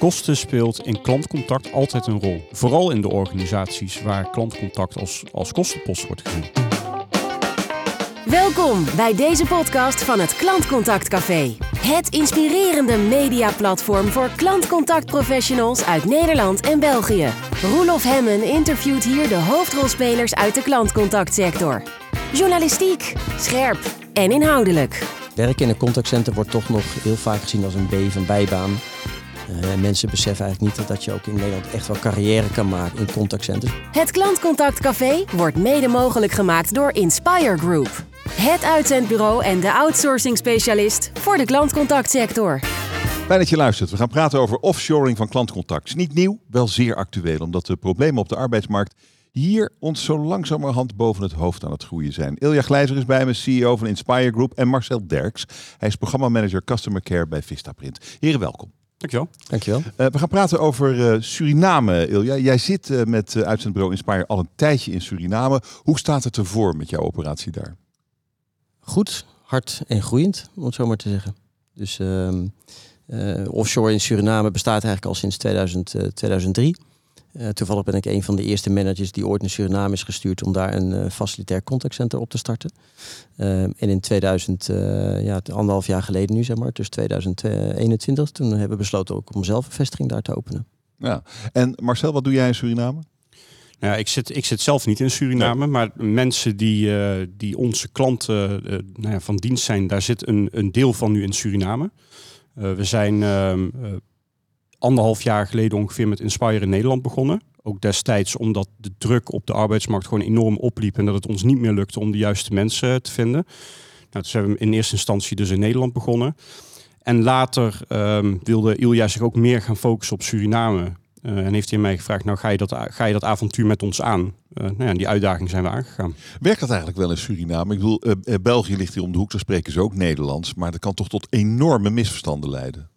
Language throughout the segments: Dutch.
Kosten speelt in klantcontact altijd een rol. Vooral in de organisaties waar klantcontact als, als kostenpost wordt gezien. Welkom bij deze podcast van het Klantcontact Café. Het inspirerende mediaplatform voor klantcontactprofessionals uit Nederland en België. Roelof Hemmen interviewt hier de hoofdrolspelers uit de klantcontactsector. Journalistiek, scherp en inhoudelijk. Werken in een contactcenter wordt toch nog heel vaak gezien als een B van bijbaan. Uh, mensen beseffen eigenlijk niet dat je ook in Nederland echt wel carrière kan maken in contactcenters. Het Klantcontact Café wordt mede mogelijk gemaakt door Inspire Group. Het uitzendbureau en de outsourcing specialist voor de klantcontactsector. Fijn dat je luistert. We gaan praten over offshoring van klantcontact. Is niet nieuw, wel zeer actueel, omdat de problemen op de arbeidsmarkt hier ons zo langzamerhand boven het hoofd aan het groeien zijn. Ilja Glijzer is bij me, CEO van Inspire Group en Marcel Derks. Hij is programmamanager Customer Care bij Vistaprint. Heren, welkom. Dankjewel. Dankjewel. Uh, we gaan praten over uh, Suriname, Ilja. Jij zit uh, met uh, uitzendbureau Inspire al een tijdje in Suriname. Hoe staat het ervoor met jouw operatie daar? Goed, hard en groeiend, om het zo maar te zeggen. Dus ehm, offshore in Suriname bestaat eigenlijk al sinds 2000, 2003. Uh, toevallig ben ik een van de eerste managers die ooit naar Suriname is gestuurd om daar een uh, facilitair contactcenter op te starten. Uh, en in 2000, ja, anderhalf jaar geleden nu zeg maar, dus 2021, toen hebben we besloten ook om zelf een vestiging daar te openen. Ja, en Marcel, wat doe jij in Suriname? Nou, ik, zit, ik zit zelf niet in Suriname, nee. maar mensen die, die onze klanten nou ja, van dienst zijn, daar zit een, een deel van nu in Suriname. we zijn ehm, anderhalf jaar geleden ongeveer met Inspire in Nederland begonnen. Ook destijds omdat de druk op de arbeidsmarkt gewoon enorm opliep en dat het ons niet meer lukte om de juiste mensen te vinden. Nou, dus hebben we in eerste instantie dus in Nederland begonnen. En later um, wilde Ilja zich ook meer gaan focussen op Suriname. Uh, en heeft hij mij gevraagd, nou ga je dat, ga je dat avontuur met ons aan? Uh, nou ja, die uitdaging zijn we aangegaan. Werkt dat eigenlijk wel in Suriname? Ik bedoel, uh, België ligt hier om de hoek, daar spreken ze ook Nederlands. Maar dat kan toch tot enorme misverstanden leiden?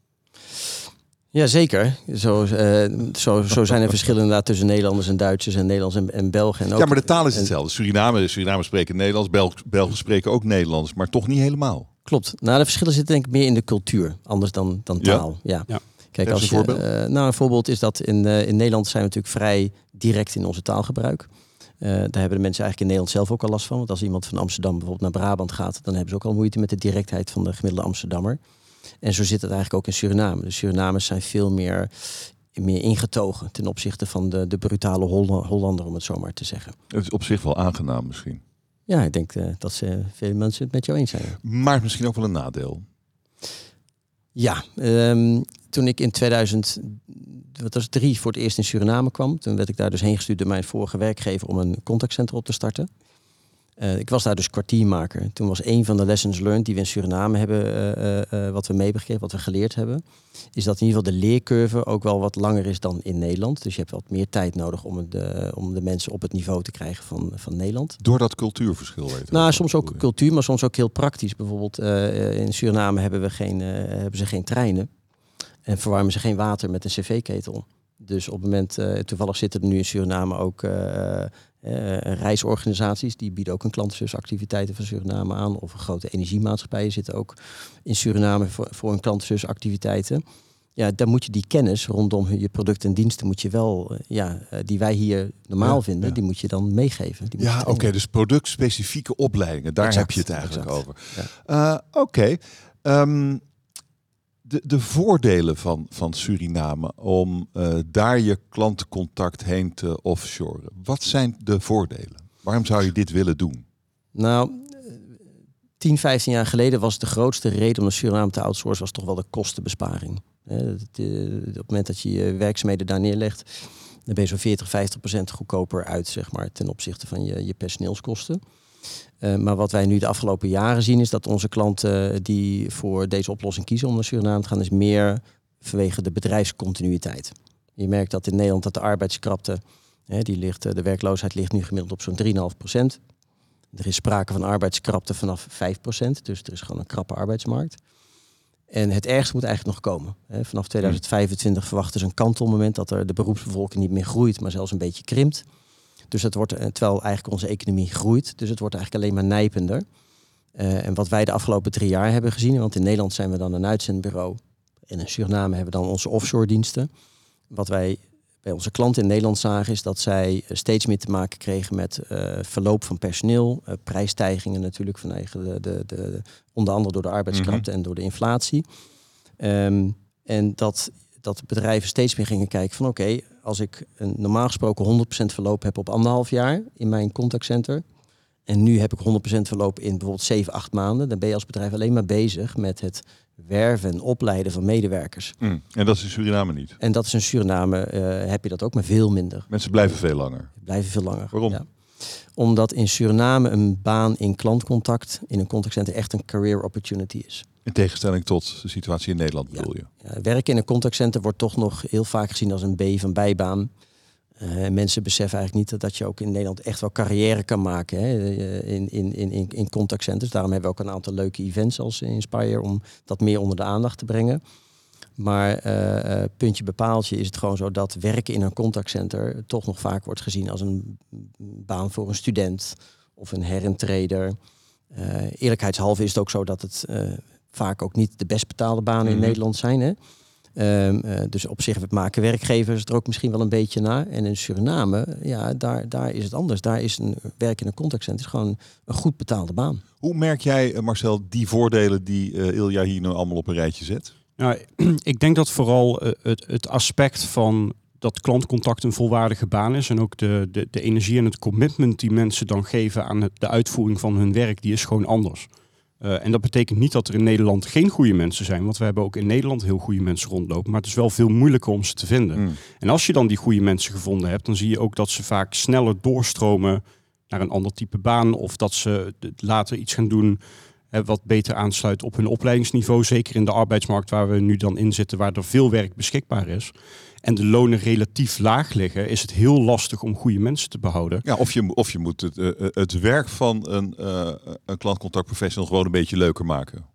Jazeker. Zo, uh, zo, zo zijn er verschillen inderdaad tussen Nederlanders en Duitsers en Nederlands en, en Belgen. En ook, ja, maar de taal is hetzelfde. Suriname, Suriname spreken Nederlands, Belg, Belgen spreken ook Nederlands, maar toch niet helemaal. Klopt. Nou, de verschillen zitten denk ik meer in de cultuur, anders dan, dan taal. Ja. ja. ja. Kijk, als een voorbeeld? Uh, nou, een voorbeeld is dat in, uh, in Nederland zijn we natuurlijk vrij direct in onze taalgebruik. Uh, daar hebben de mensen eigenlijk in Nederland zelf ook al last van. Want als iemand van Amsterdam bijvoorbeeld naar Brabant gaat, dan hebben ze ook al moeite met de directheid van de gemiddelde Amsterdammer. En zo zit het eigenlijk ook in Suriname. De Surinamers zijn veel meer, meer ingetogen ten opzichte van de, de brutale Hollander, om het zo maar te zeggen. Het is op zich wel aangenaam misschien. Ja, ik denk uh, dat ze, veel mensen het met jou eens zijn. Maar misschien ook wel een nadeel. Ja, um, toen ik in 2003 voor het eerst in Suriname kwam, toen werd ik daar dus heen gestuurd door mijn vorige werkgever om een contactcenter op te starten. Uh, ik was daar dus kwartiermaker. Toen was een van de lessons learned die we in Suriname hebben, uh, uh, wat we meegekregen, wat we geleerd hebben, is dat in ieder geval de leercurve ook wel wat langer is dan in Nederland. Dus je hebt wat meer tijd nodig om de, om de mensen op het niveau te krijgen van, van Nederland. Door dat cultuurverschil weet Nou, soms ook cultuur, maar soms ook heel praktisch. Bijvoorbeeld in Suriname hebben, we geen, hebben ze geen treinen en verwarmen ze geen water met een cv-ketel. Dus op het moment, toevallig zitten er nu in Suriname ook uh, reisorganisaties die bieden ook een klantenserviceactiviteiten van Suriname aan. Of grote energiemaatschappijen zitten ook in Suriname voor, voor een klantenserviceactiviteiten. Ja, dan moet je die kennis rondom je producten en diensten moet je wel, ja, die wij hier normaal Ja, vinden, ja. die moet je dan meegeven. Die Ja, oké, dus productspecifieke opleidingen, daar Exact, heb je het eigenlijk exact. over. Ja. Eh, oké, Ehm, de, de voordelen van, van Suriname om eh, daar je klantencontact heen te offshoren. Wat zijn de voordelen? Waarom zou je dit willen doen? Nou, eh, 10, 15 jaar geleden was de grootste reden om naar Suriname te outsourcen was toch wel de kostenbesparing. Eh, op het moment dat je je werkzaamheden daar neerlegt, dan ben je zo'n 40, 50 procent goedkoper uit, zeg maar, ten opzichte van je, je personeelskosten. Eh, maar wat wij nu de afgelopen jaren zien, is dat onze klanten eh, die voor deze oplossing kiezen om naar Suriname te gaan, is meer vanwege de bedrijfscontinuïteit. Je merkt dat in Nederland dat de arbeidskrapte, hè, die ligt, eh, de werkloosheid ligt nu gemiddeld op zo'n 3,5 procent. Er is sprake van arbeidskrapte vanaf 5%, dus er is gewoon een krappe arbeidsmarkt. En het ergste moet eigenlijk nog komen. hè. Vanaf 2025 verwachten ze een kantelmoment dat er de beroepsbevolking niet meer groeit, maar zelfs een beetje krimpt. Dus het wordt, eh, terwijl eigenlijk onze economie groeit, dus het wordt eigenlijk alleen maar nijpender. Eh, en wat wij de afgelopen drie jaar hebben gezien, want in Nederland zijn we dan een uitzendbureau En in Suriname hebben we dan onze offshore diensten. Wat wij bij onze klanten in Nederland zagen, is dat zij steeds meer te maken kregen met uh, verloop van personeel, uh, prijsstijgingen natuurlijk vanwege de, de, de, onder andere door de arbeidskrachten Mhm. en door de inflatie. Ehm, en dat, dat bedrijven steeds meer gingen kijken van oké, als ik een normaal gesproken 100% verloop heb op anderhalf jaar in mijn contactcenter. En nu heb ik 100% verloop in bijvoorbeeld 7, 8 maanden. Dan ben je als bedrijf alleen maar bezig met het werven en opleiden van medewerkers. Mm. En dat is in Suriname niet. En dat is in Suriname, eh, heb je dat ook, maar veel minder. Mensen blijven veel langer. Blijven veel langer. Waarom? Ja. Omdat in Suriname een baan in klantcontact in een contactcenter echt een career opportunity is. In tegenstelling tot de situatie in Nederland, bedoel je? Ja, werken in een contactcenter wordt toch nog heel vaak gezien als een B van bijbaan. Eh, mensen beseffen eigenlijk niet dat je ook in Nederland echt wel carrière kan maken hè, eh, in, in, in, in, contactcenters. Daarom hebben we ook een aantal leuke events als Inspire om dat meer onder de aandacht te brengen. Maar eh, puntje bepaaltje is het gewoon zo dat werken in een contactcenter toch nog vaak wordt gezien als een baan voor een student of een herentrader. Eh eerlijkheidshalve is het ook zo dat het vaak ook niet de best betaalde banen in Mhm. Nederland zijn. Hè? Ehm, eh, dus op zich maken werkgevers er ook misschien wel een beetje naar. En in Suriname, ja, daar, daar is het anders. Daar is een werk in een contactcenter is gewoon een goed betaalde baan. Hoe merk jij, eh, Marcel, die voordelen die eh, Ilja hier nu allemaal op een rijtje zet? Nou, ik denk dat vooral het, het aspect van dat klantcontact een volwaardige baan is. En ook de, de, de energie en het commitment die mensen dan geven aan het, de uitvoering van hun werk, die is gewoon anders. Eh, en dat betekent niet dat er in Nederland geen goede mensen zijn. Want we hebben ook in Nederland heel goede mensen rondlopen. Maar het is wel veel moeilijker om ze te vinden. Mm. En als je dan die goede mensen gevonden hebt, dan zie je ook dat ze vaak sneller doorstromen naar een ander type baan. Of dat ze later iets gaan doen wat beter aansluit op hun opleidingsniveau. Zeker in de arbeidsmarkt waar we nu dan in zitten, waar er veel werk beschikbaar is. En de lonen relatief laag liggen, is het heel lastig om goede mensen te behouden. Ja, of je, of je moet het, eh, eh, het werk van een, eh een klantcontactprofessional gewoon een beetje leuker maken.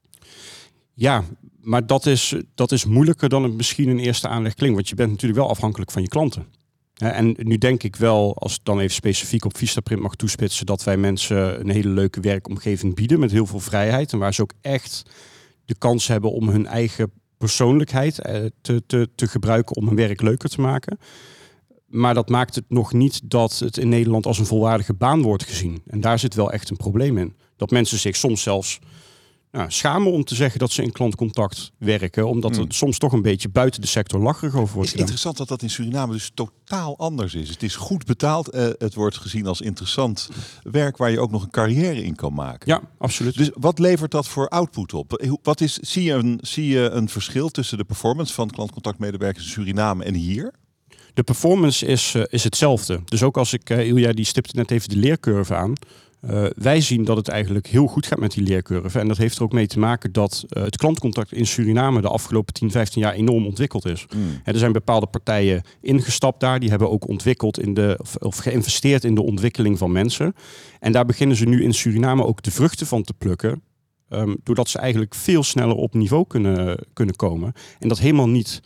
Ja, maar dat is, dat is moeilijker dan het misschien in eerste aanleg klinkt. Want je bent natuurlijk wel afhankelijk van je klanten. En nu denk ik wel, als ik dan even specifiek op Vistaprint mag toespitsen, dat wij mensen een hele leuke werkomgeving bieden met heel veel vrijheid. En waar ze ook echt de kans hebben om hun eigen persoonlijkheid eh, te, te, te gebruiken om hun werk leuker te maken. Maar dat maakt het nog niet dat het in Nederland als een volwaardige baan wordt gezien. En daar zit wel echt een probleem in. Dat mensen zich soms zelfs nou, schamen om te zeggen dat ze in klantcontact werken. Omdat Hmm. het soms toch een beetje buiten de sector lacherig over Het wordt is gedaan. interessant dat dat in Suriname dus totaal anders is. Het is goed betaald. eh, het wordt gezien als interessant werk waar je ook nog een carrière in kan maken. Ja, absoluut. Dus wat levert dat voor output op? Hoe- Wat is, zie, je een, zie je een verschil tussen de performance van klantcontactmedewerkers in Suriname en hier? De performance is, eh, is hetzelfde. Dus ook als ik, eh Ilja die stipte net even de leercurve aan. Eh, wij zien dat het eigenlijk heel goed gaat met die leercurve. En dat heeft er ook mee te maken dat eh, het klantcontact in Suriname de afgelopen 10, 15 jaar enorm ontwikkeld is. Hè, er zijn bepaalde partijen ingestapt daar. Die hebben ook ontwikkeld in de, of, of geïnvesteerd in de ontwikkeling van mensen. En daar beginnen ze nu in Suriname ook de vruchten van te plukken. ehm, doordat ze eigenlijk veel sneller op niveau kunnen, kunnen komen. En dat helemaal niet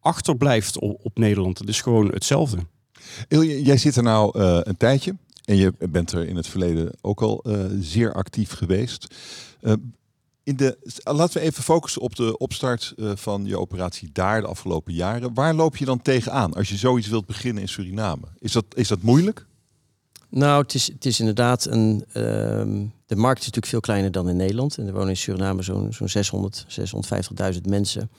achterblijft op, op Nederland. Het is gewoon hetzelfde. Ilje, jij zit er nou eh, een tijdje en je bent er in het verleden ook al eh, zeer actief geweest. Eh, in de, laten we even focussen op de opstart eh, van je operatie daar de afgelopen jaren. Waar loop je dan tegenaan als je zoiets wilt beginnen in Suriname? Is dat, is dat moeilijk? Nou, het is, het is inderdaad een. ehm, de markt is natuurlijk veel kleiner dan in Nederland. En er wonen in Suriname zo'n zo'n 600, 650.000 mensen.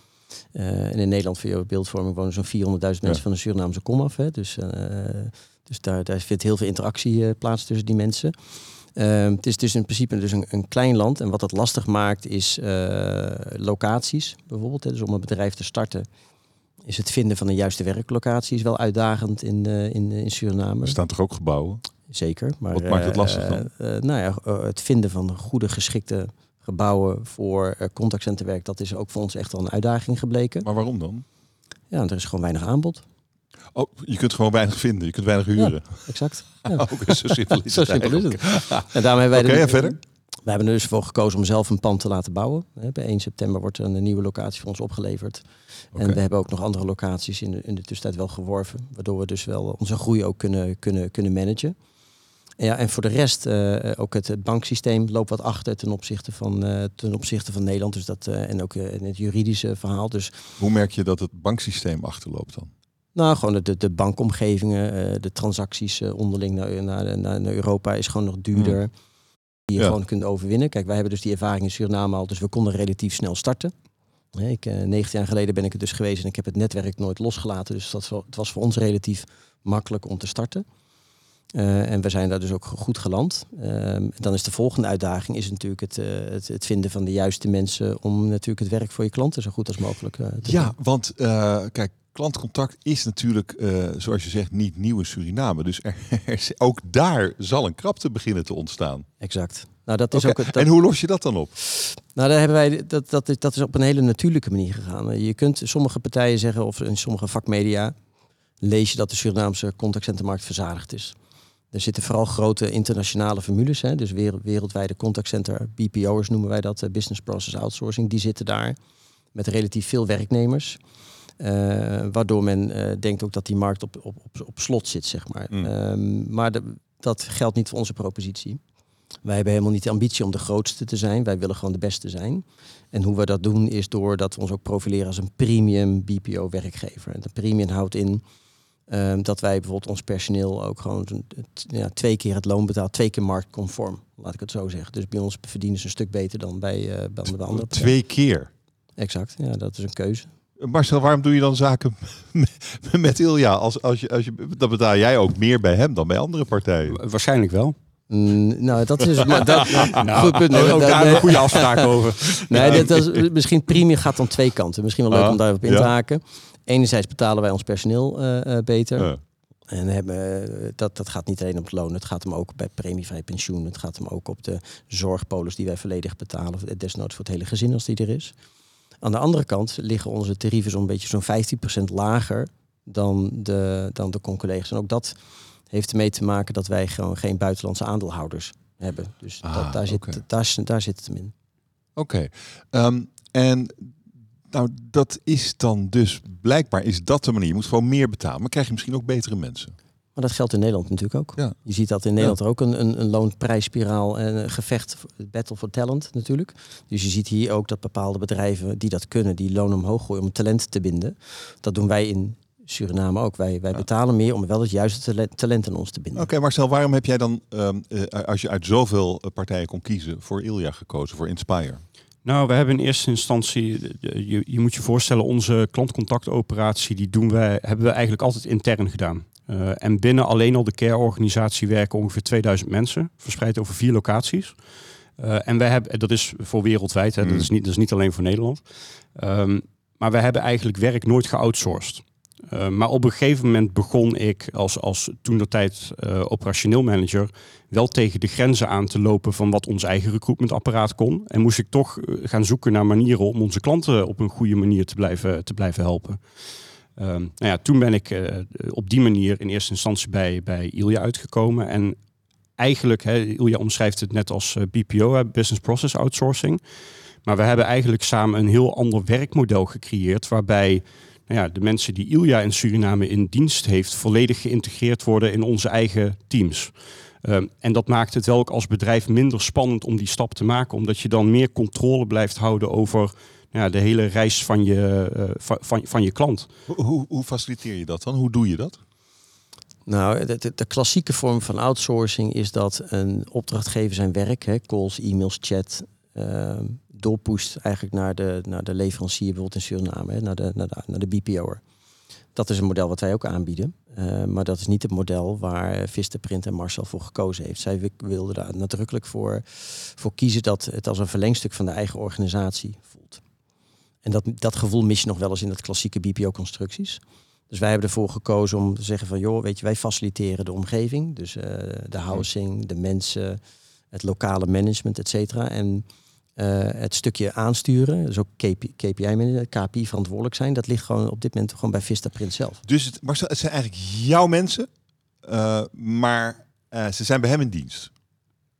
En in Nederland, voor jouw beeldvorming, wonen zo'n 400.000 mensen Ja. van de Surinaamse komaf. Hè. Dus, dus daar, daar vindt heel veel interactie eh, plaats tussen die mensen. Ehm, het is dus in principe dus een, een klein land. En wat dat lastig maakt, is eh, locaties bijvoorbeeld. Hè. Dus om een bedrijf te starten, is het vinden van de juiste werklocatie is wel uitdagend in, eh, in, in Suriname. Er staan toch ook gebouwen? Zeker. Maar, Wat maakt het lastig dan? nou ja, het vinden van goede geschikte gebouwen voor contactcenterwerk, dat is ook voor ons echt wel een uitdaging gebleken. Maar waarom dan? Ja, er is gewoon weinig aanbod. Oh, je kunt gewoon weinig vinden. Je kunt weinig huren. Exact. Ja. Ook zo simpel is Zo het simpel is eigenlijk. het. En daarom hebben wij Oké, en verder? We hebben er dus voor gekozen om zelf een pand te laten bouwen. Bij 1 september wordt er een nieuwe locatie voor ons opgeleverd. En we hebben ook nog andere locaties in de, in de tussentijd wel geworven. Waardoor we dus wel onze groei ook kunnen, kunnen, kunnen managen. Ja, en voor de rest, uh, ook het, het, banksysteem loopt wat achter ten opzichte van, uh, ten opzichte van Nederland. Dus dat, uh, en ook in het juridische verhaal. Dus, Hoe merk je dat het banksysteem achterloopt dan? Nou, gewoon de, de bankomgevingen, de transacties onderling naar, naar, naar, Europa is gewoon nog duurder. Hmm. Die je gewoon kunt overwinnen. Kijk, wij hebben dus die ervaring in Suriname al, dus we konden relatief snel starten. Ik, 19 jaar geleden ben ik er dus geweest en ik heb het netwerk nooit losgelaten. Dus dat, het was voor ons relatief makkelijk om te starten. Uh, en we zijn daar dus ook goed geland. Uh, dan is de volgende uitdaging is natuurlijk het, uh, het, het, vinden van de juiste mensen om natuurlijk het werk voor je klanten zo goed als mogelijk te doen. Ja, want kijk, klantcontact is natuurlijk, zoals je zegt, niet nieuw in Suriname. Dus er, er, ook daar zal een krapte beginnen te ontstaan. Exact. Nou, dat is ook, dat... En hoe los je dat dan op? Nou, daar hebben wij, dat, dat, is, dat is op een hele natuurlijke manier gegaan. Je kunt sommige partijen zeggen, of in sommige vakmedia, lees je dat de Surinaamse contactcentermarkt verzadigd is. Er zitten vooral grote internationale formules, hè, dus wereldwijde contactcenter, BPO'ers noemen wij dat, eh, Business Process Outsourcing, die zitten daar met relatief veel werknemers. Uh, waardoor men uh, denkt ook dat die markt op, op, op, op slot zit, zeg maar. Mm. Um, maar de, dat geldt niet voor onze propositie. Wij hebben helemaal niet de ambitie om de grootste te zijn. Wij willen gewoon de beste zijn. En hoe we dat doen is doordat we ons ook profileren als een premium BPO-werkgever. En de premium houdt in Um, dat wij bijvoorbeeld ons personeel ook gewoon ja, twee keer het loon betaalt, twee keer marktconform, laat ik het zo zeggen. Dus bij ons verdienen ze een stuk beter dan bij, uh, bij de andere. Twee keer? Exact, ja, dat is een keuze. Marcel, waarom doe je dan zaken met Ilja? Als, als je, als je, dan betaal jij ook meer bij hem dan bij andere partijen. Waarschijnlijk wel. Mm, nou, dat is maar dat, nou, goed punt. Nee, ook daar een goede afspraak over. Nee, dat, is, misschien premium gaat dan twee kanten. Misschien wel leuk ah, om daarop in te haken enerzijds betalen wij ons personeel uh, beter. Ja. En hebben, eh, dat, dat gaat niet alleen om het loon, het gaat hem ook bij premievrij pensioen. Het gaat hem ook op de zorgpolis die wij volledig betalen. Desnoods voor het hele gezin als die er is. Aan de andere kant liggen onze tarieven zo'n beetje zo'n 15% lager dan de, dan de collega's. En ook dat heeft ermee te maken dat wij gewoon geen buitenlandse aandeelhouders hebben. Dus dat, ah, daar, zit, daar, daar zit het hem in. Oké. Ehm, en nou, dat is dan dus blijkbaar is dat de manier. Je moet gewoon meer betalen, maar krijg je misschien ook betere mensen. Maar dat geldt in Nederland natuurlijk ook. Ja. Je ziet dat in Nederland er ook een, een, een loonprijsspiraal en een gevecht, battle for talent natuurlijk. Dus je ziet hier ook dat bepaalde bedrijven die dat kunnen, die loon omhoog gooien om talent te binden. Dat doen wij in Suriname ook. Wij, wij betalen meer om wel het juiste talent, in ons te binden. Oké, Marcel, waarom heb jij dan, ehm, eh, als je uit zoveel partijen kon kiezen, voor Ilja gekozen, voor Inspire? Nou, we hebben in eerste instantie, je, je moet je voorstellen, onze klantcontactoperatie, die doen wij, hebben we eigenlijk altijd intern gedaan. Uh, en binnen alleen al de care-organisatie werken ongeveer 2000 mensen, verspreid over vier locaties. Uh, en wij hebben, dat is voor wereldwijd, hè, dat, mm. is niet, dat is niet alleen voor Nederland. Um, maar wij hebben eigenlijk werk nooit geoutsourced. Uh, maar op een gegeven moment begon ik als, als toen de tijd uh, operationeel manager wel tegen de grenzen aan te lopen van wat ons eigen recruitmentapparaat kon. En moest ik toch eh, gaan zoeken naar manieren om onze klanten op een goede manier te blijven, te blijven helpen. Uh, nou ja, toen ben ik uh, op die manier in eerste instantie bij, bij Ilja uitgekomen. En eigenlijk, hè, Ilja omschrijft het net als BPO, Business Process Outsourcing. Maar we hebben eigenlijk samen een heel ander werkmodel gecreëerd waarbij nou ja, de mensen die Ilja in Suriname in dienst heeft, volledig geïntegreerd worden in onze eigen teams. Ehm, en dat maakt het wel ook als bedrijf minder spannend om die stap te maken, omdat je dan meer controle blijft houden over ja, de hele reis van je, uh, van, van, je klant. Hoe, hoe, hoe, faciliteer je dat dan? Hoe doe je dat? Nou, de, de, klassieke vorm van outsourcing is dat een opdrachtgever zijn werk, hè, calls, e-mails, chat, uh, doorpoest eigenlijk naar de, naar de leverancier, bijvoorbeeld in Suriname, hè, naar, de, naar, de, naar de BPO'er. Dat is een model wat wij ook aanbieden. Uh, maar dat is niet het model waar Vistaprint en Marcel voor gekozen heeft. Zij wilden daar nadrukkelijk voor, voor kiezen dat het als een verlengstuk van de eigen organisatie voelt. En dat, dat gevoel mis je nog wel eens in dat klassieke BPO-constructies. Dus wij hebben ervoor gekozen om te zeggen van joh, weet je, wij faciliteren de omgeving. Dus uh, de housing, de mensen, het lokale management, et cetera. En uh, het stukje aansturen, dus ook KPI, KPI verantwoordelijk zijn, dat ligt gewoon op dit moment gewoon bij Vista Print zelf. Dus het, maar het zijn eigenlijk jouw mensen, uh, maar ze zijn bij hem in dienst.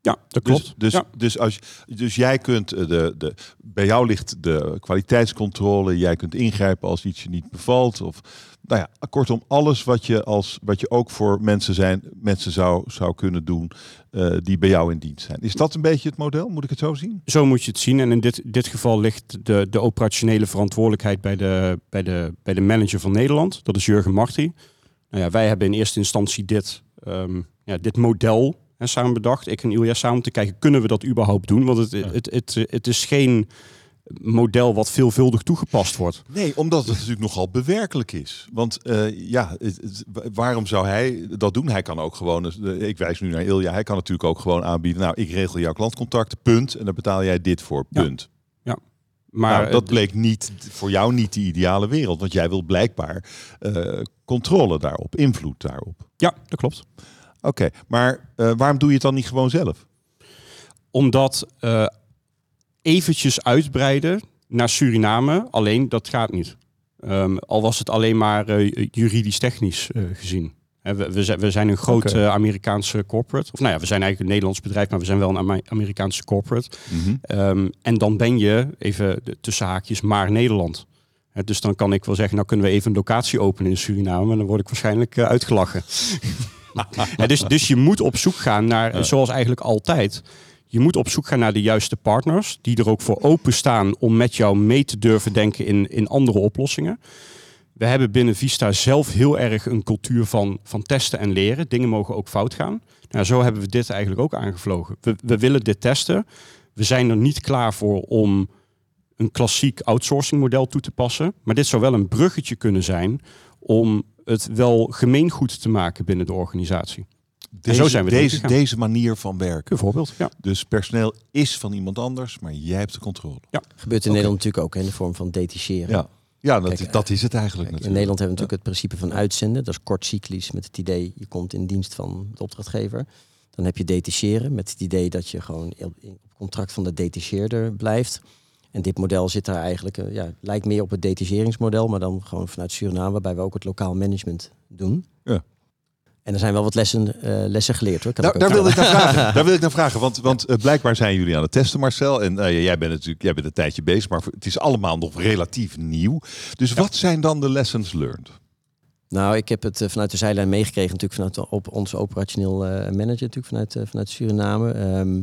Ja, dat klopt. Dus, dus, ja. dus, als, dus jij kunt eh, de, de, bij jou ligt de kwaliteitscontrole, jij kunt ingrijpen als iets je niet bevalt. Of nou ja, kortom, alles wat je als wat je ook voor mensen zijn, mensen zou, zou kunnen doen eh, die bij jou in dienst zijn. Is dat een beetje het model? Moet ik het zo zien? Zo moet je het zien. En in dit, dit geval ligt de, de operationele verantwoordelijkheid bij de, bij, de, bij de manager van Nederland. Dat is Jurgen Marti. Nou ja, wij hebben in eerste instantie dit, ehm, ja, dit model hè, samen bedacht. Ik en Ilja samen te kijken, kunnen we dat überhaupt doen? Want het, het, het, het, is geen model wat veelvuldig toegepast wordt. Nee, omdat het natuurlijk nogal bewerkelijk is. Want eh, ja, het- het- waarom zou hij dat doen? Hij kan ook gewoon, eh, ik wijs nu naar Ilja, hij kan natuurlijk ook gewoon aanbieden, nou, ik regel jouw klantcontacten, punt. En daar betaal jij dit voor, Ja. punt. Maar nou, dat bleek niet voor jou niet de ideale wereld, want jij wil blijkbaar eh, controle daarop, invloed daarop. ja, dat klopt. Oké, maar eh, waarom doe je het dan niet gewoon zelf? Omdat eh, eventjes uitbreiden naar Suriname, alleen dat gaat niet. Ehm, al was het alleen maar eh, juridisch-technisch gezien. We, we, zijn, we zijn een groot eh, Amerikaanse corporate. Of nou ja, we zijn eigenlijk een Nederlands bedrijf, maar we zijn wel een Amerikaanse corporate. Ehm, en dan ben je, even tussen haakjes, maar Nederland. Dus dan kan ik wel zeggen, nou kunnen we even een locatie openen in Suriname. Maar dan word ik waarschijnlijk uitgelachen. Dus, dus je moet op zoek gaan naar, zoals eigenlijk altijd... Je moet op zoek gaan naar de juiste partners die er ook voor openstaan om met jou mee te durven denken in, in andere oplossingen. We hebben binnen Vista zelf heel erg een cultuur van, van testen en leren. Dingen mogen ook fout gaan. Nou, zo hebben we dit eigenlijk ook aangevlogen. We, we willen dit testen. We zijn er niet klaar voor om een klassiek outsourcing model toe te passen. Maar dit zou wel een bruggetje kunnen zijn om het wel gemeengoed te maken binnen de organisatie. Deze, zo zijn we deze, deze manier van werken. Bijvoorbeeld, ja. Dus personeel is van iemand anders, maar jij hebt de controle. Gebeurt in. Nederland natuurlijk ook in de vorm van detacheren. Ja, ja dat, Kijk, dat is het eigenlijk Kijk, in. Nederland hebben we natuurlijk het principe van uitzenden. Dat is kort cyclisch met het idee, je komt in dienst van de opdrachtgever. Dan heb je detacheren met het idee dat je gewoon op op contract van de detacheerder blijft. En dit model zit daar eigenlijk, eh, ja, lijkt meer op het detacheringsmodel, maar dan gewoon vanuit Suriname, waarbij we ook het lokaal management doen. Ja. En er zijn wel wat lessen, eh, lessen geleerd hoor. Kan Nou, daar wil ik naar vragen. Daar wil ik naar vragen. Want, want eh, blijkbaar zijn jullie aan het testen, Marcel. En eh, jij bent natuurlijk jij bent een tijdje bezig, maar het is allemaal nog relatief nieuw. Dus wat zijn dan de lessons learned? Nou, ik heb het vanuit de zijlijn meegekregen, natuurlijk vanuit de op, onze operationeel eh, manager, natuurlijk vanuit, vanuit Suriname. Ehm,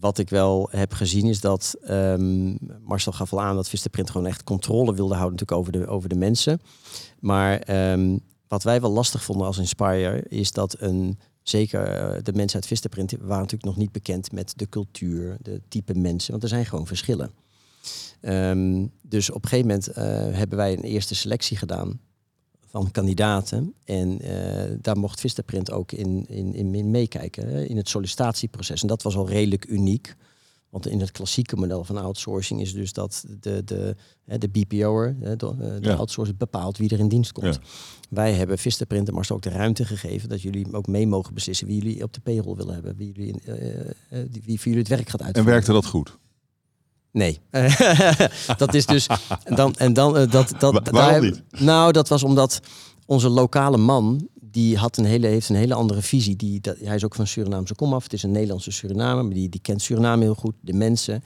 wat ik wel heb gezien is dat ehm, Marcel gaf al aan dat Vistaprint gewoon echt controle wilde houden natuurlijk over de, over de mensen. Maar ehm, wat wij wel lastig vonden als Inspire is dat een zeker eh, de mensen uit Vistaprint waren natuurlijk nog niet bekend met de cultuur, de type mensen, want er zijn gewoon verschillen. Ehm, dus op een gegeven moment eh, hebben wij een eerste selectie gedaan van kandidaten. En eh, daar mocht Vistaprint ook in, in, in, meekijken, hè, in het sollicitatieproces. En dat was al redelijk uniek. Want in het klassieke model van outsourcing is dus dat de, de, de BPO'er, de, eh, de Ja. outsourcer, bepaalt wie er in dienst komt. Ja. Wij hebben Vistaprint en Mars ook de ruimte gegeven dat jullie ook mee mogen beslissen wie jullie op de payroll willen hebben. Wie, jullie, eh, wie voor jullie het werk gaat En uitvoeren. werkte dat goed? Nee. dat is dus. En dan, en dan eh, dat, dat, Wa- waarom niet? Nou, dat was omdat onze lokale man. Die had een hele, heeft een hele andere visie. Die, dat, hij is ook van Surinaamse komaf. Het is een Nederlandse Surinamer, maar die, die kent Suriname heel goed. De mensen.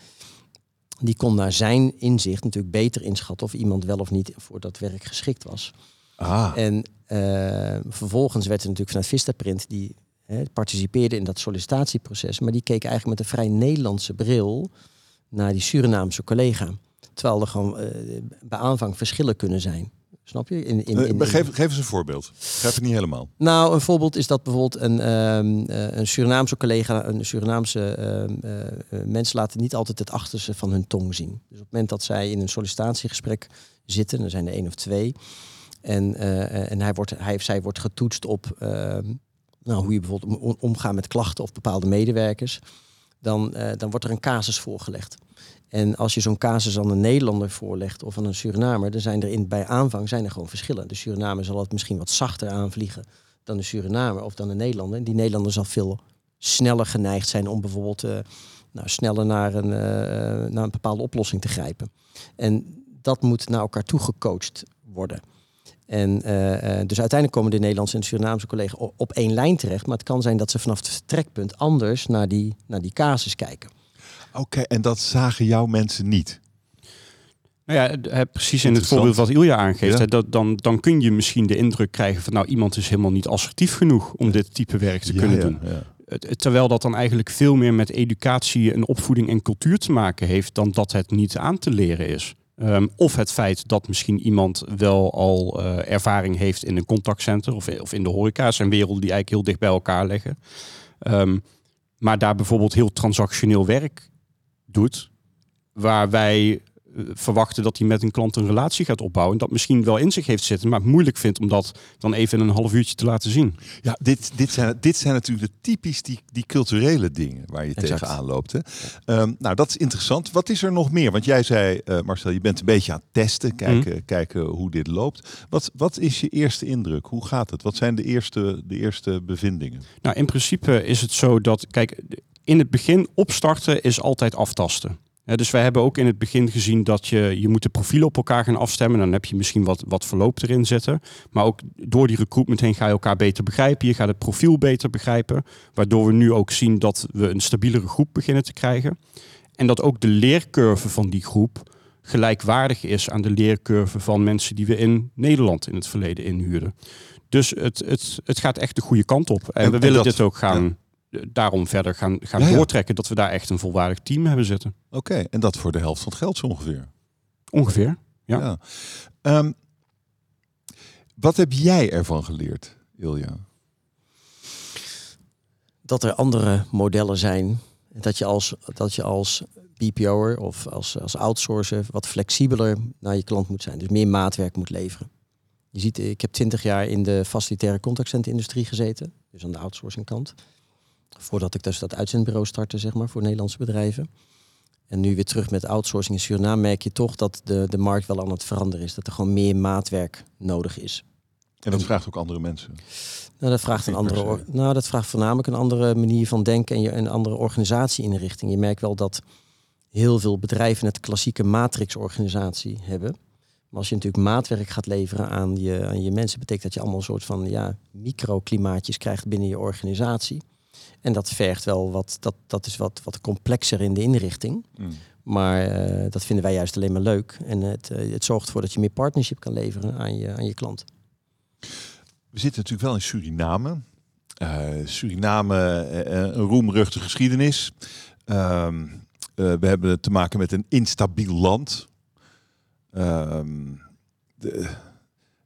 Die kon naar zijn inzicht natuurlijk beter inschatten of iemand wel of niet voor dat werk geschikt was. Ah, En eh, vervolgens werd er natuurlijk vanuit Vistaprint, die hè, participeerde in dat sollicitatieproces, maar die keek eigenlijk met een vrij Nederlandse bril naar die Surinaamse collega. Terwijl er gewoon eh, bij aanvang verschillen kunnen zijn. Snap je? In, in, Eh, in, geef, geef eens een voorbeeld. Geef het niet helemaal. nou, een voorbeeld is dat bijvoorbeeld een, ehm, eh, een Surinaamse collega, een Surinaamse eh, mensen laten niet altijd het achterste van hun tong zien. Dus op het moment dat zij in een sollicitatiegesprek zitten, er zijn er één of twee, en, en hij wordt, hij of zij wordt getoetst op ehm, nou, hoe je bijvoorbeeld om, omgaat met klachten of bepaalde medewerkers, dan, eh, dan wordt er een casus voorgelegd. En als je zo'n casus aan een Nederlander voorlegt of aan een Surinamer, dan zijn er in, bij aanvang zijn er gewoon verschillen. De Surinamer zal het misschien wat zachter aanvliegen dan de Surinamer of dan de Nederlander. En die Nederlander zal veel sneller geneigd zijn om bijvoorbeeld eh, nou, sneller naar een, eh, naar een bepaalde oplossing te grijpen. En dat moet naar elkaar toe gecoacht worden. En eh, eh, dus uiteindelijk komen de Nederlandse en de Surinaamse collega's op, één lijn terecht. Maar het kan zijn dat ze vanaf het vertrekpunt anders naar die, naar die casus kijken. Oké, en dat zagen jouw mensen niet. Nou ja, precies in het voorbeeld wat Ilja aangeeft. Ja. Hè, dat, dan, dan kun je misschien de indruk krijgen van nou iemand is helemaal niet assertief genoeg om dit type werk te Ja, kunnen ja, doen. Terwijl dat dan eigenlijk veel meer met educatie en opvoeding en cultuur te maken heeft dan dat het niet aan te leren is. Ehm, of het feit dat misschien iemand wel al eh, ervaring heeft in een contactcenter of, of in de horeca. Zijn werelden die eigenlijk heel dicht bij elkaar liggen. Ehm, maar daar bijvoorbeeld heel transactioneel werk doet. Waar wij verwachten dat hij met een klant een relatie gaat opbouwen. En dat misschien wel in zich heeft zitten, maar het moeilijk vindt om dat dan even in een half uurtje te laten zien. Ja, dit, dit, zijn, dit zijn natuurlijk de typisch die, die culturele dingen waar je Exact. tegenaan loopt. Hè? Ehm, nou, dat is interessant. Wat is er nog meer? Want jij zei, eh, Marcel, je bent een beetje aan het testen, kijken, kijken hoe dit loopt. Wat, wat is je eerste indruk? Hoe gaat het? Wat zijn de eerste, de eerste bevindingen? Nou, in principe is het zo dat, kijk, in het begin opstarten is altijd aftasten. Dus wij hebben ook in het begin gezien dat je, je moet de profielen op elkaar gaan afstemmen. Dan heb je misschien wat, wat verloop erin zitten. Maar ook door die recruitment heen ga je elkaar beter begrijpen. Je gaat het profiel beter begrijpen. Waardoor we nu ook zien dat we een stabielere groep beginnen te krijgen. En dat ook de leercurve van die groep gelijkwaardig is aan de leercurve van mensen die we in Nederland in het verleden inhuurden. Dus het, het, het gaat echt de goede kant op. En, En- we en willen dat- dit ook gaan, daarom verder gaan, gaan Ja, ja. doortrekken. Dat we daar echt een volwaardig team hebben zitten. Oké, en dat voor de helft van het geld zo ongeveer. Ongeveer. Ja. Ehm, wat heb jij ervan geleerd, Ilja? dat er andere modellen zijn. Dat je als, dat je als BPO'er of als, als outsourcer wat flexibeler naar je klant moet zijn. Dus meer maatwerk moet leveren. Je ziet, ik heb twintig jaar in de facilitaire contactcenter-industrie gezeten. Dus aan de outsourcing kant. Voordat ik dus dat uitzendbureau startte, zeg maar, voor Nederlandse bedrijven. En nu weer terug met outsourcing in Suriname merk je toch dat de, de markt wel aan het veranderen is. Dat er gewoon meer maatwerk nodig is. En dat vraagt ook andere mensen. Nou, dat vraagt een andere. nou, dat vraagt voornamelijk een andere manier van denken en je een andere organisatieinrichting. Je merkt wel dat heel veel bedrijven het klassieke matrixorganisatie hebben. Maar als je natuurlijk maatwerk gaat leveren aan je, aan je mensen, betekent dat je allemaal een soort van ja, microklimaatjes krijgt binnen je organisatie. En dat vergt wel wat, dat, dat is wat, wat complexer in de inrichting. Mm. Maar eh, dat vinden wij juist alleen maar leuk. En het, eh, het zorgt ervoor dat je meer partnership kan leveren aan je, aan je klant. We zitten natuurlijk wel in Suriname. Eh, Suriname, een roemruchte geschiedenis. Ehm, eh, we hebben te maken met een instabiel land. Ehm, de,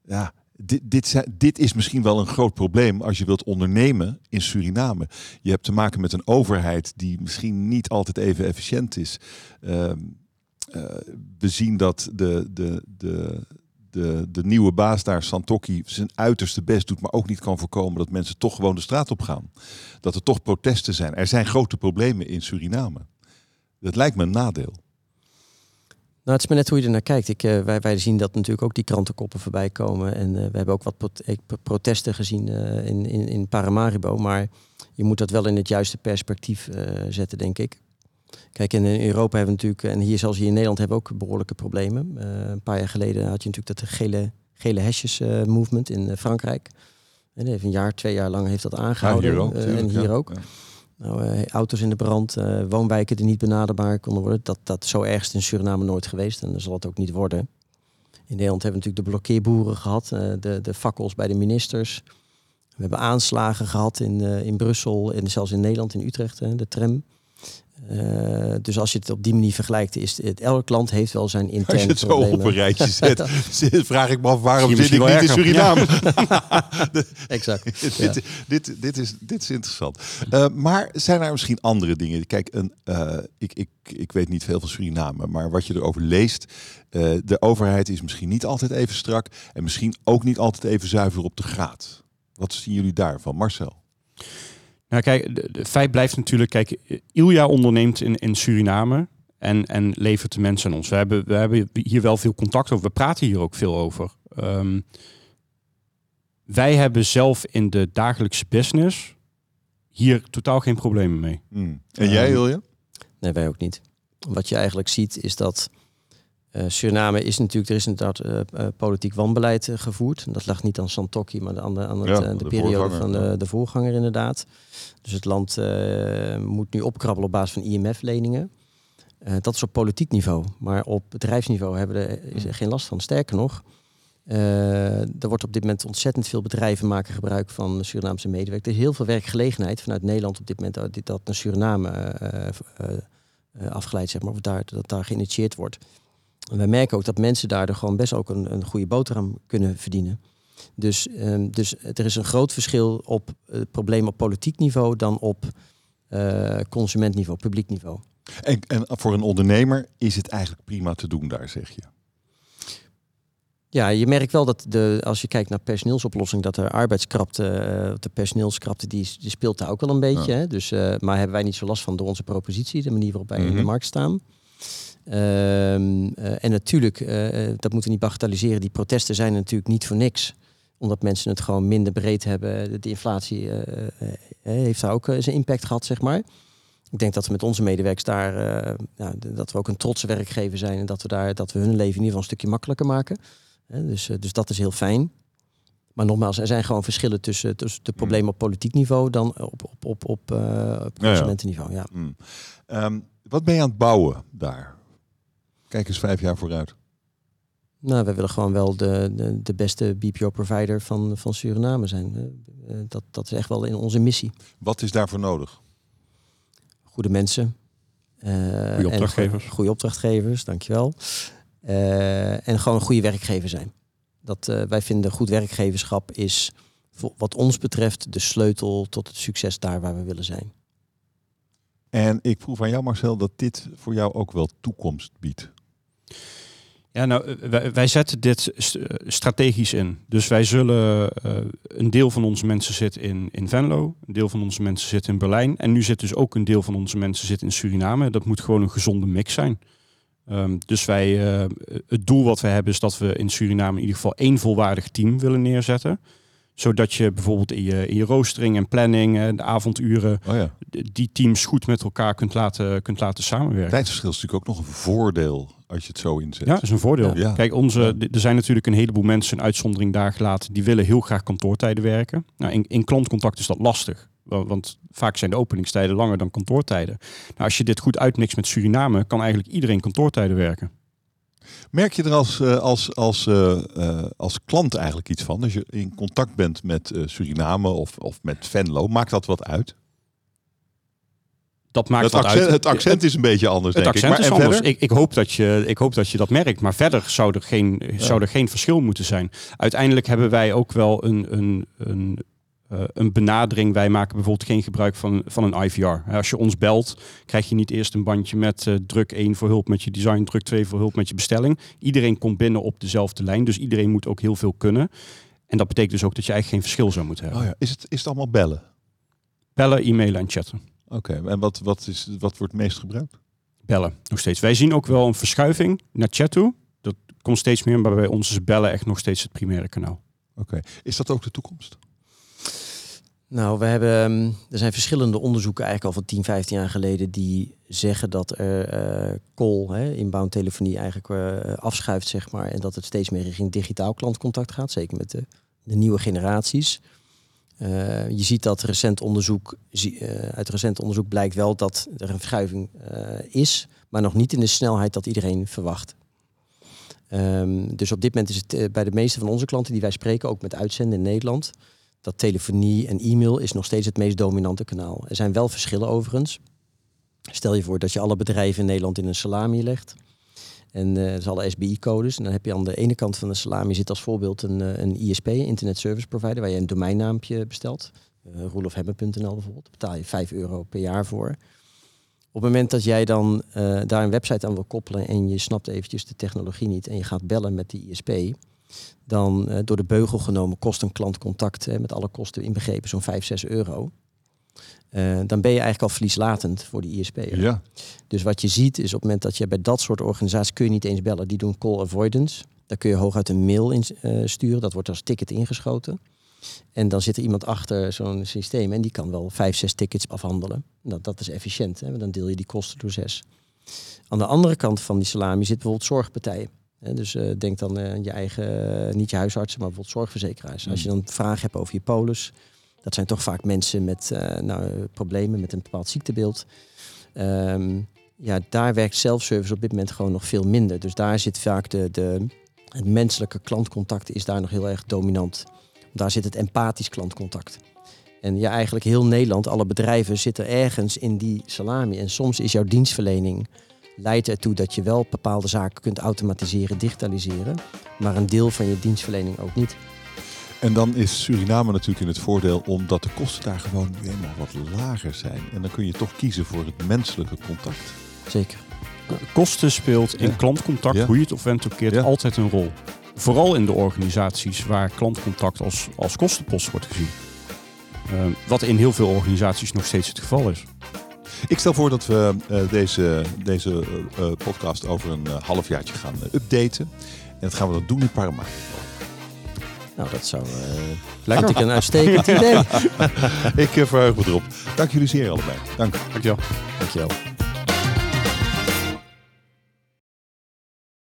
ja, dit, dit, is misschien wel een groot probleem als je wilt ondernemen in Suriname. Je hebt te maken met een overheid die misschien niet altijd even efficiënt is. Ehm, eh, we zien dat de, de, de, de, de nieuwe baas daar, Santokki, zijn uiterste best doet, maar ook niet kan voorkomen dat mensen toch gewoon de straat op gaan. Dat er toch protesten zijn. Er zijn grote problemen in Suriname. Dat lijkt me een nadeel. Nou, het is maar net hoe je er naar kijkt. Ik, eh, wij, wij zien dat natuurlijk ook die krantenkoppen voorbij komen. En eh, we hebben ook wat prot- pro- protesten gezien eh, in, in, in Paramaribo. Maar je moet dat wel in het juiste perspectief zetten, denk ik. Kijk, in Europa hebben we natuurlijk, en hier zelfs hier in Nederland hebben we ook behoorlijke problemen. Een paar jaar geleden had je natuurlijk dat gele, gele hesjes movement in Frankrijk. En heeft een jaar, twee jaar lang heeft dat aangehouden. hier ook, Eh, tuurlijk, en hier ja. ook. Ja. Nou, eh, auto's in de brand, eh, woonwijken die niet benaderbaar konden worden. Dat, dat zo erg is het in Suriname nooit geweest en dat zal het ook niet worden. In Nederland hebben we natuurlijk de blokkeerboeren gehad, eh, de, de fakkels bij de ministers. We hebben aanslagen gehad in, in Brussel en zelfs in Nederland, in Utrecht, de tram. Eh, dus als je het op die manier vergelijkt, is het, elk land heeft wel zijn interne Als je het zo op een rijtje zet, vraag ik me af waarom zit ik niet in Suriname. Exact. dit, dit, dit, is, dit is interessant. Eh, maar zijn er misschien andere dingen? Kijk, een, eh, ik, ik, ik weet niet veel van Suriname, maar wat je erover leest, de overheid is misschien niet altijd even strak en misschien ook niet altijd even zuiver op de graad. Wat zien jullie daarvan, Marcel? Nou, kijk, de feit blijft natuurlijk, kijk, Ilja onderneemt in, in Suriname en, en levert de mensen aan ons. We hebben, we hebben hier wel veel contact over, we praten hier ook veel over. Ehm, wij hebben zelf in de dagelijkse business hier totaal geen problemen mee. Hmm. En jij, Ehm, Ilja? Nee, wij ook niet. Wat je eigenlijk ziet is dat Uh, Suriname is natuurlijk, er is inderdaad uh, uh, politiek wanbeleid gevoerd. Dat lag niet aan Santokki, maar aan de, aan het, ja, de, de, periode van de, de, voorganger inderdaad. Dus het land moet nu opkrabbelen op basis van IMF-leningen. dat is op politiek niveau. Maar op bedrijfsniveau hebben we er, is er geen last van. Sterker nog, er wordt op dit moment ontzettend veel bedrijven maken gebruik van Surinaamse medewerkers. Er is heel veel werkgelegenheid vanuit Nederland op dit moment dat naar Suriname afgeleid, zeg maar, of daar, dat daar geïnitieerd wordt. En wij merken ook dat mensen daardoor gewoon best ook een, een goede boterham kunnen verdienen. Dus, um, dus er is een groot verschil op het uh, probleem op politiek niveau dan op uh, consumentniveau, publiek niveau. En, en voor een ondernemer is het eigenlijk prima te doen daar, zeg je? Ja, je merkt wel dat de, als je kijkt naar personeelsoplossing, dat de arbeidskrapte, uh, de personeelskrapte, die, die speelt daar ook wel een beetje. Ja. Hè? Dus, uh, maar hebben wij niet zo last van door onze propositie, de manier waarop wij mm -hmm. in de markt staan. Um, uh, en natuurlijk, uh, dat moeten we niet bagatelliseren, die protesten zijn natuurlijk niet voor niks. Omdat mensen het gewoon minder breed hebben. De inflatie uh, heeft daar ook zijn impact gehad, zeg maar. Ik denk dat we met onze medewerkers daar, ja, dat we ook een trotse werkgever zijn. En dat we, daar, dat we hun leven in ieder geval een stukje makkelijker maken. dus, dus dat is heel fijn. Maar nogmaals, er zijn gewoon verschillen tussen, tussen de problemen op politiek niveau dan op, op, op, op, op consumentenniveau. Ja, ja. Mm. Um, wat ben je aan het bouwen daar? Kijk eens vijf jaar vooruit. Nou, we willen gewoon wel de, de, de beste BPO-provider van, van Suriname zijn. Uh, dat, dat is echt wel in onze missie. Wat is daarvoor nodig? Goede mensen. Uh, goede opdrachtgevers. En goede opdrachtgevers, dankjewel. Uh, en gewoon een goede werkgever zijn. Dat, wij vinden goed werkgeverschap is wat ons betreft de sleutel tot het succes daar waar we willen zijn. En ik proef aan jou, Marcel, dat dit voor jou ook wel toekomst biedt. Ja, nou, wij, zetten dit strategisch in. Dus wij zullen uh, een deel van onze mensen zit in, in Venlo, een deel van onze mensen zit in Berlijn. En nu zit dus ook een deel van onze mensen zit in Suriname. Dat moet gewoon een gezonde mix zijn. Um, dus wij, uh, het doel wat we hebben is dat we in Suriname in ieder geval één volwaardig team willen neerzetten zodat je bijvoorbeeld in je, in je roostering en planning, de avonduren, oh ja. die teams goed met elkaar kunt laten, kunt laten samenwerken. Tijdverschil is natuurlijk ook nog een voordeel als je het zo inzet. Ja, dat is een voordeel. Ja. Kijk, onze, er zijn natuurlijk een heleboel mensen, een uitzondering daar gelaten, die willen heel graag kantoortijden werken. Nou, in, in klantcontact is dat lastig. Want vaak zijn de openingstijden langer dan kantoortijden. Nou, als je dit goed uitmixt met Suriname, kan eigenlijk iedereen kantoortijden werken. Merk je er als, als, als, uh, uh, als klant eigenlijk iets van? Als je in contact bent met Suriname of, of met Venlo, maakt dat wat uit? Dat maakt het wat accent, uit. Het accent is een beetje anders, het denk accent ik. is anders. Ik, ik, hoop dat je, ik hoop dat je dat merkt. Maar verder zou er geen, ja. zou er geen verschil moeten zijn. Uiteindelijk hebben wij ook wel een, een, een uh, een benadering. Wij maken bijvoorbeeld geen gebruik van, van een IVR. Als je ons belt, krijg je niet eerst een bandje met uh, druk 1 voor hulp met je design, druk 2 voor hulp met je bestelling. Iedereen komt binnen op dezelfde lijn, dus iedereen moet ook heel veel kunnen. En dat betekent dus ook dat je eigenlijk geen verschil zou moeten hebben. Oh ja. is, het, is het allemaal bellen? Bellen, e-mailen en chatten. Oké, okay. en wat, wat, is, wat wordt het meest gebruikt? Bellen, nog steeds. Wij zien ook wel een verschuiving naar chat toe. Dat komt steeds meer, maar bij ons is bellen echt nog steeds het primaire kanaal. Oké, okay. is dat ook de toekomst? Nou, we hebben, er zijn verschillende onderzoeken eigenlijk al van 10, 15 jaar geleden die zeggen dat er uh, call, hè, inbound telefonie eigenlijk uh, afschuift, zeg maar. En dat het steeds meer richting digitaal klantcontact gaat, zeker met de, de nieuwe generaties. Uh, je ziet dat recent onderzoek, uit recent onderzoek blijkt wel dat er een verschuiving is, maar nog niet in de snelheid dat iedereen verwacht. Um, dus op dit moment is het bij de meeste van onze klanten die wij spreken, ook met uitzenden in Nederland, dat telefonie en e-mail is nog steeds het meest dominante kanaal. Er zijn wel verschillen overigens. Stel je voor dat je alle bedrijven in Nederland in een salami legt. En uh, dat is alle SBI-codes. En dan heb je aan de ene kant van de salami zit als voorbeeld een, uh, een ISP, Internet Service Provider, waar je een domeinnaampje bestelt. Uh, bijvoorbeeld. Daar betaal je 5 euro per jaar voor. Op het moment dat jij dan uh, daar een website aan wil koppelen en je snapt eventjes de technologie niet en je gaat bellen met die ISP, dan uh, door de beugel genomen kost een klantcontact uh, met alle kosten inbegrepen zo'n 5, 6 euro. Uh, dan ben je eigenlijk al verlieslatend voor die ISP. Ja. Dus wat je ziet is op het moment dat je bij dat soort organisaties kun je niet eens bellen. Die doen call avoidance. Daar kun je hooguit een mail in sturen. Dat wordt als ticket ingeschoten. En dan zit er iemand achter zo'n systeem en die kan wel vijf, zes tickets afhandelen. Nou, dat is efficiënt. Hè? Dan deel je die kosten door zes. Aan de andere kant van die salami zit bijvoorbeeld zorgpartijen. Dus eh, denk dan eh, aan je eigen, eh, niet je huisartsen, maar bijvoorbeeld zorgverzekeraars. Als je dan vragen hebt over je polis, dat zijn toch vaak mensen met eh, nou, eh, problemen met een bepaald ziektebeeld. Ehm, ja, daar werkt self-service op dit moment gewoon nog veel minder. Dus daar zit vaak de, de, het menselijke klantcontact is daar nog heel erg dominant. Daar zit het empathisch klantcontact. En ja, eigenlijk heel Nederland, alle bedrijven zitten ergens in die salami. En soms is jouw dienstverlening leidt ertoe dat je wel bepaalde zaken kunt automatiseren, digitaliseren. Maar een deel van je dienstverlening ook niet. En dan is Suriname natuurlijk in het voordeel omdat de kosten daar gewoon nu eenmaal wat lager zijn. En dan kun je toch kiezen voor het menselijke contact. Zeker. Kosten speelt in Ja. klantcontact, Ja. hoe je het of went ook keert, Ja. altijd een rol. Vooral in de organisaties waar klantcontact als, als kostenpost wordt gezien. Eh, wat in heel veel organisaties nog steeds het geval is. Ik stel voor dat we eh, deze, deze eh, eh, podcast over een uh, halfjaartje gaan uh, updaten. En dat gaan we dan doen in Paramaribo. Nou, dat zou uh, vind ik een uitstekend idee. ik uh, verheug me erop. Dank jullie zeer allebei. Dank. Dankjewel. Dankjewel.